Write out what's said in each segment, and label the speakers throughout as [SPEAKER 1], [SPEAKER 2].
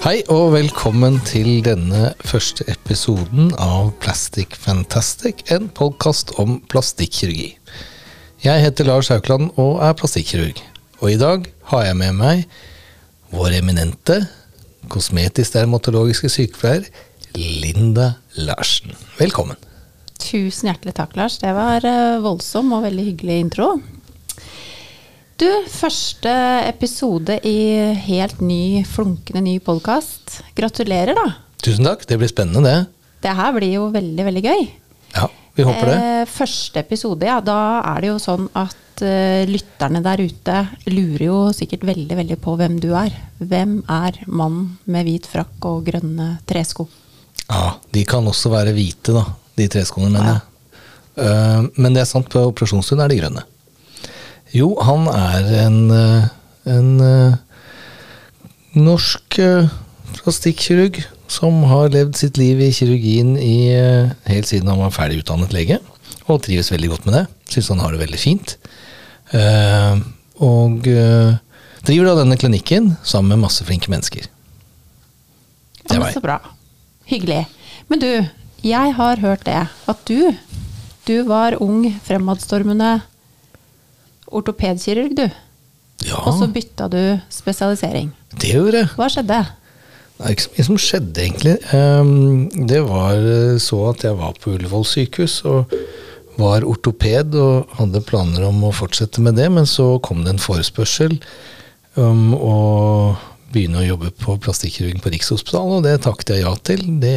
[SPEAKER 1] Hei og velkommen til denne første episoden av Plastic Fantastic, en podkast om plastikkirurgi. Jeg heter Lars Haukland og er plastikkirurg. Og i dag har jeg med meg vår eminente kosmetisk dermatologiske sykepleier Linda Larsen. Velkommen.
[SPEAKER 2] Tusen hjertelig takk, Lars. Det var eh, voldsom og veldig hyggelig intro. Du, første episode i helt ny, flunkende ny podkast. Gratulerer, da.
[SPEAKER 1] Tusen takk, det blir spennende, det.
[SPEAKER 2] Det her blir jo veldig, veldig gøy.
[SPEAKER 1] Ja, vi håper det.
[SPEAKER 2] Eh, første episode, ja. Da er det jo sånn at eh, lytterne der ute lurer jo sikkert veldig, veldig på hvem du er. Hvem er mannen med hvit frakk og grønne tresko?
[SPEAKER 1] Ja, De kan også være hvite, da, de treskoene, mener jeg. Eh, men det er sant, på operasjonsstund er de grønne. Jo, han er en, eh, en eh, norsk eh, plastikkirurg som har levd sitt liv i kirurgien i, helt siden han var ferdig utdannet lege, og trives veldig godt med det. Syns han har det veldig fint. Og driver da denne klinikken sammen med masse flinke mennesker. Det
[SPEAKER 2] var
[SPEAKER 1] jeg.
[SPEAKER 2] så bra. Hyggelig. Men du, jeg har hørt det, at du, du var ung, fremadstormende ortopedkirurg, du.
[SPEAKER 1] Ja,
[SPEAKER 2] Og så bytta du spesialisering.
[SPEAKER 1] det gjorde jeg.
[SPEAKER 2] Hva skjedde?
[SPEAKER 1] Det er ikke så mye som skjedde, egentlig. Ehm, Det var eh, så at jeg var på Ullevål sykehus og var ortoped og hadde planer om å fortsette med det, men så kom det en forespørsel om å begynne å jobbe på plastikkirurgen på Rikshospitalet, og det takket jeg ja til. Det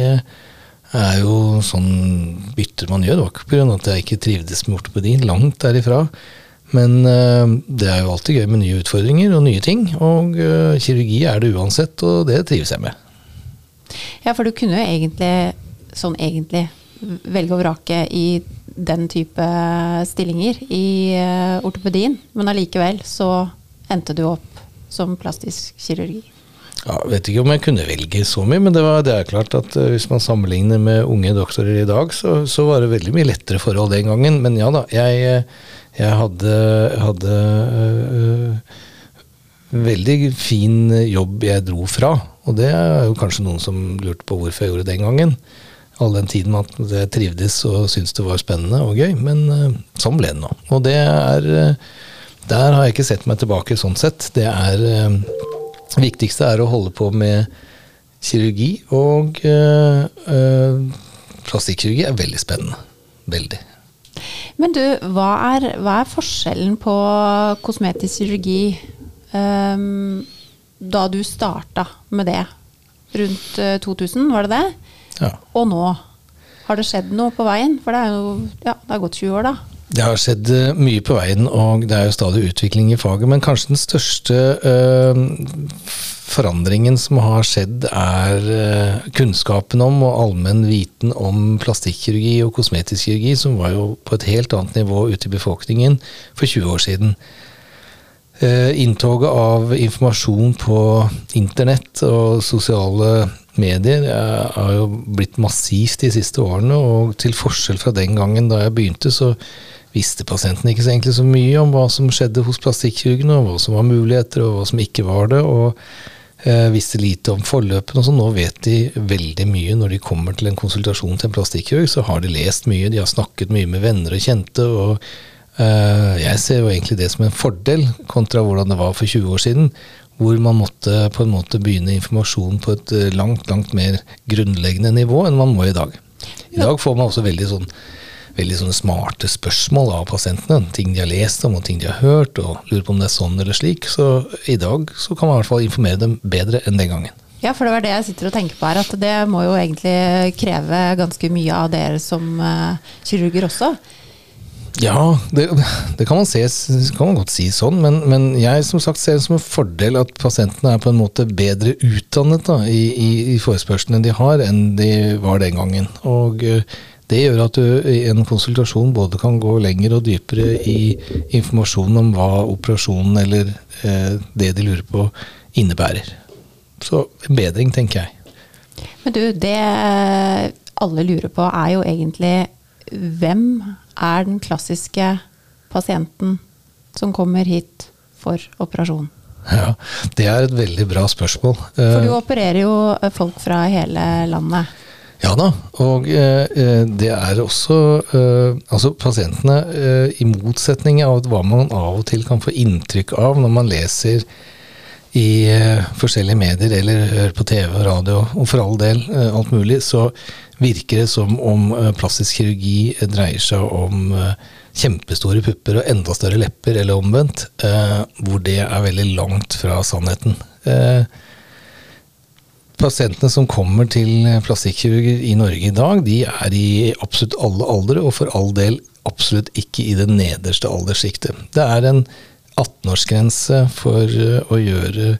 [SPEAKER 1] er jo sånn bytter man gjør. Det var ikke pga. at jeg ikke trivdes med ortopedi, langt derifra. Men eh, det er jo alltid gøy med nye utfordringer og nye ting, og eh, kirurgi er det uansett, og det trives jeg med.
[SPEAKER 2] Ja, for du kunne jo egentlig, sånn egentlig, velge og vrake i den type stillinger i eh, ortopedien, men allikevel så endte du opp som plastisk kirurgi.
[SPEAKER 1] Ja, vet ikke om jeg kunne velge så mye, men det, var, det er klart at eh, hvis man sammenligner med unge doktorer i dag, så, så var det veldig mye lettere forhold den gangen. Men ja da, jeg, eh, jeg hadde, hadde øh, veldig fin jobb jeg dro fra. Og det er jo kanskje noen som lurte på hvorfor jeg gjorde det den gangen. All den tiden at jeg trivdes og syntes det var spennende og gøy. Men øh, sånn ble det nå. Og det er øh, Der har jeg ikke sett meg tilbake sånn sett. Det er øh, viktigste er å holde på med kirurgi, og øh, øh, plastikkirurgi er veldig spennende. Veldig.
[SPEAKER 2] Men du, hva er, hva er forskjellen på kosmetisk kirurgi um, da du starta med det? Rundt eh, 2000, var det det?
[SPEAKER 1] Ja.
[SPEAKER 2] Og nå? Har det skjedd noe på veien? For det er jo ja, det har gått 20 år, da.
[SPEAKER 1] Det har skjedd eh, mye på veien, og det er jo stadig utvikling i faget. Men kanskje den største øh, forandringen som har skjedd, er øh, kunnskapen om og allmenn viten om plastikkirurgi og kosmetisk kirurgi, som var jo på et helt annet nivå ute i befolkningen for 20 år siden. Uh, Inntoget av informasjon på internett og sosiale medier har jo blitt massivt de siste årene, og til forskjell fra den gangen da jeg begynte, så visste pasienten ikke så egentlig så mye om hva som skjedde hos plastikkirurgene, og hva som var muligheter, og hva som ikke var det, og eh, visste lite om forløpene. Så nå vet de veldig mye når de kommer til en konsultasjon til en plastikkirurg, så har de lest mye, de har snakket mye med venner og kjente, og eh, jeg ser jo egentlig det som en fordel kontra hvordan det var for 20 år siden, hvor man måtte på en måte begynne informasjon på et eh, langt, langt mer grunnleggende nivå enn man må i dag. I dag får man også veldig sånn veldig sånne smarte spørsmål av pasientene. Ting de har lest om og ting de har hørt, og lurer på om det er sånn eller slik. Så i dag så kan man i hvert fall informere dem bedre enn den gangen.
[SPEAKER 2] Ja, for det var det jeg sitter og tenker på her, at det må jo egentlig kreve ganske mye av dere som eh, kirurger også.
[SPEAKER 1] Ja, det, det kan man se, kan man godt si sånn, men, men jeg som sagt ser det som en fordel at pasientene er på en måte bedre utdannet da, i, i, i forespørslene de har, enn de var den gangen. Og eh, det gjør at du i en konsultasjon både kan gå lenger og dypere i informasjonen om hva operasjonen eller eh, det de lurer på, innebærer. Så en bedring, tenker jeg.
[SPEAKER 2] Men du, det alle lurer på er jo egentlig hvem er den klassiske pasienten som kommer hit for operasjon?
[SPEAKER 1] Ja, Det er et veldig bra spørsmål.
[SPEAKER 2] For du opererer jo folk fra hele landet.
[SPEAKER 1] Ja da, og eh, det er også eh, Altså, pasientene, eh, i motsetning av hva man av og til kan få inntrykk av når man leser i eh, forskjellige medier eller hører på TV og radio, og for all del eh, alt mulig, så virker det som om eh, plastisk kirurgi dreier seg om kjempestore pupper og enda større lepper, eller omvendt, hvor det er veldig langt fra sannheten. Eh, Pasientene som kommer til plastikkirurger i Norge i dag, de er i absolutt alle aldre, og for all del absolutt ikke i det nederste alderssjiktet. Det er en 18-årsgrense for eh, å gjøre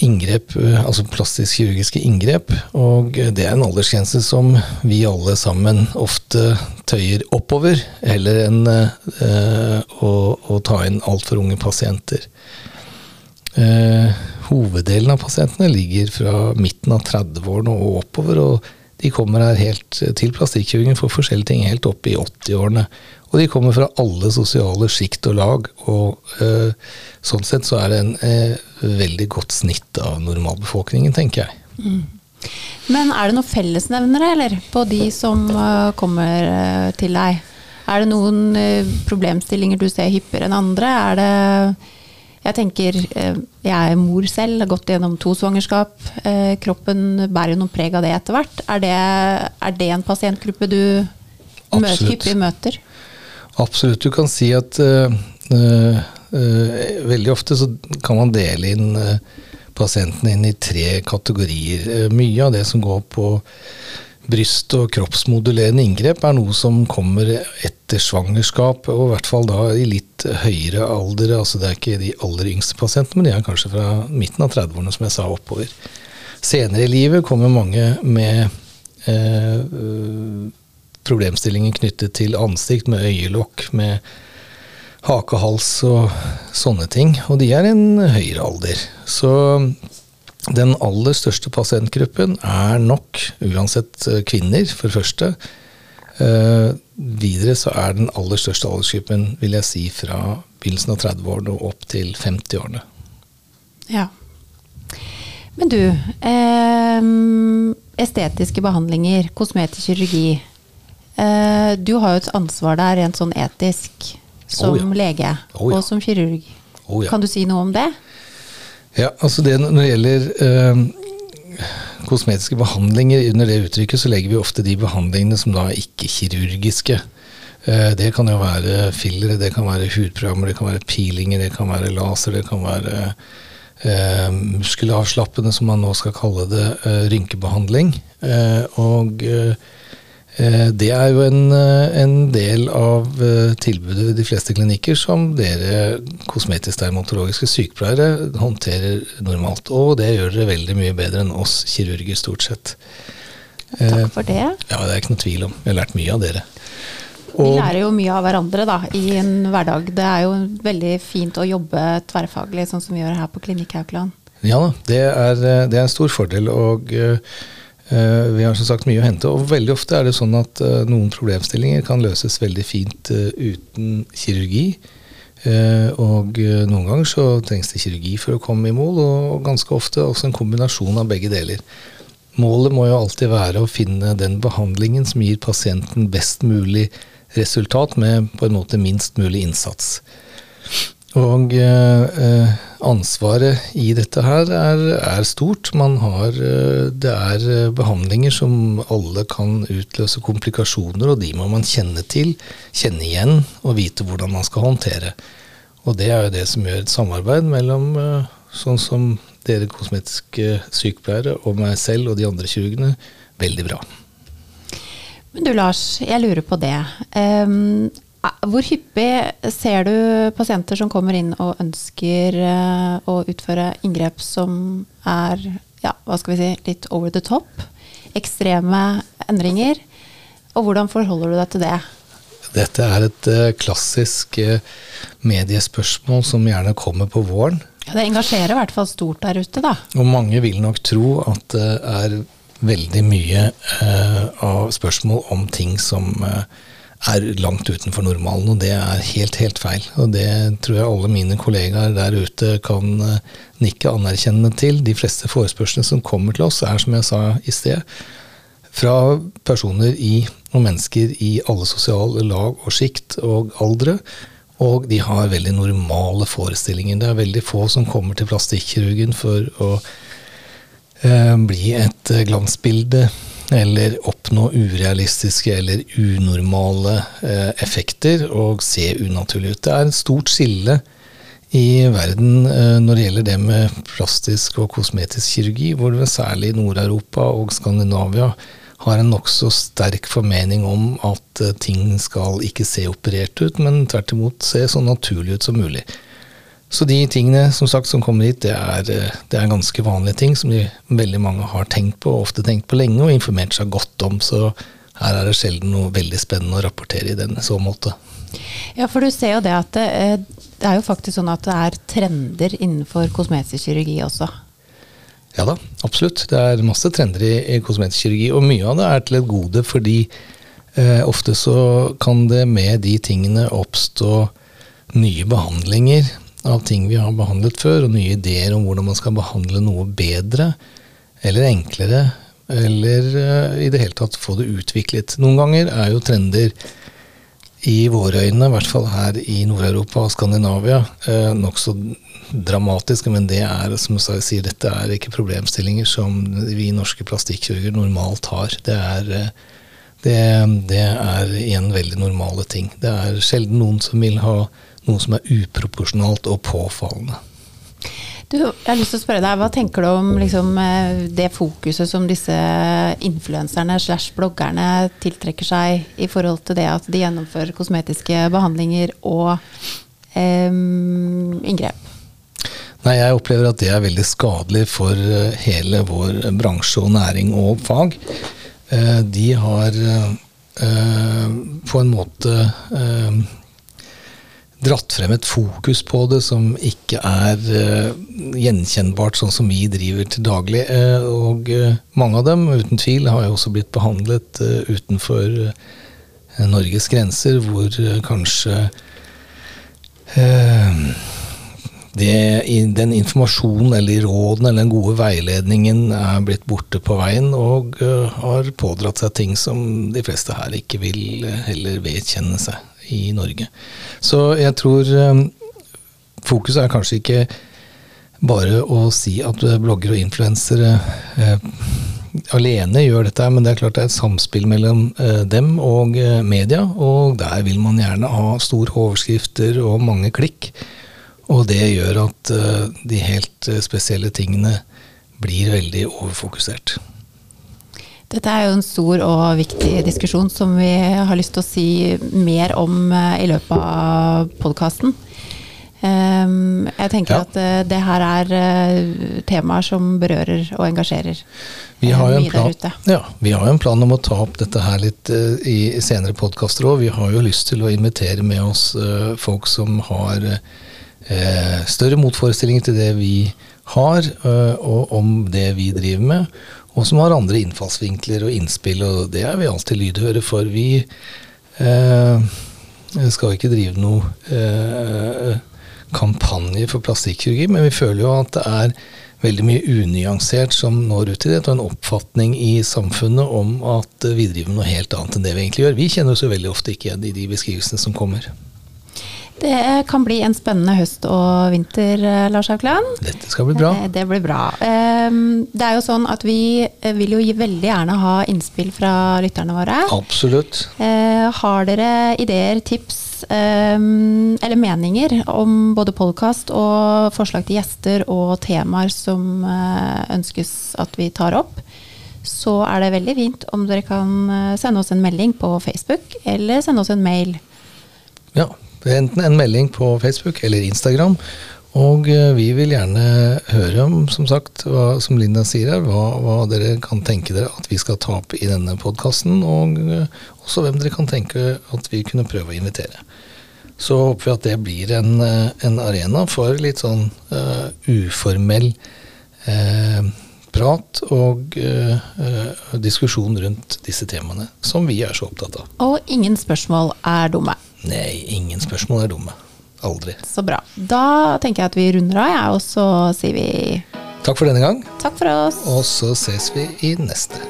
[SPEAKER 1] inngrep, eh, altså plastisk kirurgiske inngrep, og det er en aldersgrense som vi alle sammen ofte tøyer oppover, heller enn å, å, ta inn altfor unge pasienter. Uh, hoveddelen av pasientene ligger fra midten av 30-årene og oppover. og De kommer her helt til plastikkirurgen for forskjellige ting helt opp i 80-årene. Og de kommer fra alle sosiale sjikt og lag. og øh, Sånn sett så er det en øh, veldig godt snitt av normalbefolkningen, tenker jeg. Mm.
[SPEAKER 2] Men er det noen fellesnevnere eller, på de som uh, kommer til deg? Er det noen problemstillinger du ser hyppigere enn andre? Er det jeg tenker eh, Jeg er mor selv, har gått gjennom to svangerskap. Eh, kroppen bærer jo noen preg av det etter hvert. Er det, er det en pasientgruppe du møter, hyppig møter?
[SPEAKER 1] Absolutt. Du kan si at uh, uh, veldig ofte så kan man dele inn pasientene inn i tre kategorier. mye av det som går på bryst- og kroppsmodulerende inngrep er noe som kommer etter svangerskap, og i hvert fall da i litt høyere alder. altså Det er ikke de aller yngste pasientene, men de er kanskje fra midten av 30-årene, som jeg sa, oppover. Senere i livet kommer mange med eh, problemstillinger knyttet til ansikt, med øyelokk, med hake hals og sånne ting. Og de er i en høyere alder. Så den aller største pasientgruppen er nok uansett eh, kvinner, for det første. Eh, videre så er den aller største aldersgruppen, vil jeg si, fra begynnelsen av 30-årene og opp til 50-årene.
[SPEAKER 2] Ja. Men du, eh, estetiske behandlinger, kosmetisk kirurgi. Eh, du har jo et ansvar der rent sånn etisk, som oh, ja. lege oh, ja. og som kirurg. Oh, ja. Kan du si noe om det?
[SPEAKER 1] Ja, altså det Når det gjelder øh, kosmetiske behandlinger, under det uttrykket så legger vi ofte de behandlingene som da er ikke-kirurgiske. Uh, det kan jo være fillere, det kan være hudprogrammer, det kan være peelinger, det kan være laser, det kan være eh, muskelavslappende, som man nå skal kalle det, eh, rynkebehandling. og Eh, det er jo en, eh, en, del av eh, tilbudet ved de fleste klinikker som dere kosmetisk-dermatologiske sykepleiere håndterer normalt. Og det gjør dere veldig mye bedre enn oss kirurger, stort sett.
[SPEAKER 2] Takk for det.
[SPEAKER 1] Ja, det er ikke noe tvil om. Vi har lært mye av dere.
[SPEAKER 2] Og, Vi lærer jo mye av hverandre da, i en hverdag. Det er jo veldig fint å jobbe tverrfaglig, sånn som vi gjør her på Klinikk Haukeland.
[SPEAKER 1] Ja, det er, det er en stor fordel. og Eh, vi har som sagt mye å hente, og veldig ofte er det sånn at eh, noen problemstillinger kan løses veldig fint eh, uten kirurgi. Og noen ganger så trengs det kirurgi for å komme i mål, og ganske ofte også en kombinasjon av begge deler. Målet må jo alltid være å finne den behandlingen som gir pasienten best mulig resultat, med på en måte minst mulig innsats. Og eh, ansvaret i dette her er, er stort. Har, eh, det er eh, behandlinger som alle kan utløse komplikasjoner, og de må man kjenne til, kjenne igjen og vite hvordan man skal håndtere. Og det er jo det som gjør et samarbeid mellom eh, sånn som dere kosmetiske sykepleiere og meg selv og de andre kirurgene veldig bra.
[SPEAKER 2] Men du Lars, jeg lurer på det. Um, hvor hyppig ser du pasienter som kommer inn og ønsker eh, å utføre inngrep som er ja, hva skal vi si, litt over the top? Ekstreme endringer. Og hvordan forholder du deg til det?
[SPEAKER 1] Dette er et uh, klassisk uh, mediespørsmål som gjerne kommer på våren.
[SPEAKER 2] Ja, Det engasjerer i hvert fall stort der ute, da.
[SPEAKER 1] Og mange vil nok tro at det er veldig mye av spørsmål om ting som er langt utenfor normalen, og det er helt, helt feil. Og det tror jeg alle mine kollegaer der ute kan eh, nikke anerkjennende til. De fleste forespørslene som kommer til oss, er som jeg sa i sted, fra personer i, og mennesker i alle sosiale lag og sjikt og aldre. Og de har veldig normale forestillinger. Det er veldig få som kommer til plastikkirurgen for å eh, bli et glansbilde eller oppnå urealistiske eller unormale eh, effekter og se unaturlig ut. Det er et stort skille i verden eh, når det gjelder det med plastisk og kosmetisk kirurgi, hvor det særlig Nord-Europa og Skandinavia har en nokså sterk formening om at eh, ting skal ikke se operert ut, men tvert imot se så naturlig ut som mulig. Så de tingene som sagt som kommer hit, det er, eh, det er, ganske vanlige ting som de, veldig mange har tenkt på, og ofte tenkt på lenge og informert seg godt om. Så her er det sjelden noe veldig spennende å rapportere i den så måte.
[SPEAKER 2] Ja, for du ser jo det at det, eh, det er jo faktisk sånn at det er trender innenfor kosmetisk kirurgi også.
[SPEAKER 1] Ja da, absolutt. Det er masse trender i, i kosmetisk kirurgi, og mye av det er til et gode fordi eh, ofte så kan det med de tingene oppstå nye behandlinger av ting vi har behandlet før, og nye ideer om hvordan man skal behandle noe bedre eller enklere, eller uh, i det hele tatt få det utviklet. Noen ganger er jo trender i våre øyne, i hvert fall her i Nord-Europa og Skandinavia, uh, nokså dramatiske, men det er, som jeg sier, dette er ikke problemstillinger som vi norske plastikkirurger normalt har. Det er, uh, det, det er igjen veldig normale ting. Det er sjelden noen som vil ha noe som er uproporsjonalt og påfallende.
[SPEAKER 2] Du, jeg har lyst til å spørre deg, Hva tenker du om liksom, eh, det fokuset som disse influenserne slash bloggerne tiltrekker seg i forhold til det at de gjennomfører kosmetiske behandlinger og eh, inngrep?
[SPEAKER 1] Nei, Jeg opplever at det er veldig skadelig for eh, hele vår bransje og næring og fag. Eh, de har eh, på en måte dratt frem et fokus på det som ikke er uh, gjenkjennbart sånn som vi driver til daglig. Uh, og uh, mange av dem, uten tvil, har jo også blitt behandlet utenfor Norges grenser, hvor kanskje det, den informasjonen eller råden eller den gode veiledningen er blitt borte på veien og har pådratt seg ting som de fleste her ikke vil heller vedkjenne seg i Norge. Så jeg tror um, fokuset er kanskje ikke bare å si at blogger og influensere eh, alene gjør dette, men det er klart det er et samspill mellom eh, dem og eh, media. Og der vil man gjerne ha store overskrifter og mange klikk. Og det gjør at eh, de helt eh, spesielle tingene blir veldig overfokusert.
[SPEAKER 2] Dette er jo en stor og viktig diskusjon som vi har lyst til å si mer om eh, i løpet av podkasten. Ehm, jeg tenker ja. at eh, det her er eh, temaer som berører og engasjerer
[SPEAKER 1] vi har, mye plan, der ute. Ja, vi har jo en plan om å ta opp dette her litt i senere podkaster òg. Vi har jo lyst til å invitere med oss folk som har større motforestillinger til det vi har, og om det vi driver med og som har andre innfallsvinkler og innspill, og det er vi alltid lydhøre for. Vi eh, skal ikke drive noe eh, kampanje for plastikkirurgi, men vi føler jo at det er veldig mye unyansert som når ut til det, og en oppfatning i samfunnet om at vi driver med noe helt annet enn det vi egentlig gjør. Vi kjenner oss jo veldig ofte ikke igjen i de beskrivelsene som kommer.
[SPEAKER 2] Det kan bli en spennende høst og vinter, eh, Lars Haukland.
[SPEAKER 1] Dette skal bli bra.
[SPEAKER 2] Det, det, blir bra. Ehm, det er jo sånn at vi eh, vil jo veldig gjerne ha innspill fra lytterne våre.
[SPEAKER 1] Absolutt.
[SPEAKER 2] Eh, har dere ideer, tips ehm, eller meninger om både podkast og forslag til gjester og temaer som ønskes at vi tar opp? Så er det veldig fint om dere kan sende oss en melding på Facebook eller sende oss en mail.
[SPEAKER 1] Ja, Enten en melding på Facebook eller Instagram. Og eh, vi vil gjerne høre om, som sagt, hva, som Linda sier her, hva, hva, dere kan tenke dere at vi skal ta opp i denne podkasten, og uh, også hvem dere kan tenke at vi kunne prøve å invitere. Så håper vi at det blir en, eh, en arena for litt sånn uh, uformell uh, prat og uh, uh, diskusjon rundt disse temaene, som vi er så opptatt av.
[SPEAKER 2] Og ingen spørsmål er dumme.
[SPEAKER 1] Nei, ingen spørsmål er dumme. Aldri.
[SPEAKER 2] Så bra. Da tenker jeg at vi runder av, jeg, og så sier vi
[SPEAKER 1] Takk for denne gang,
[SPEAKER 2] takk for oss.
[SPEAKER 1] og så ses vi i neste.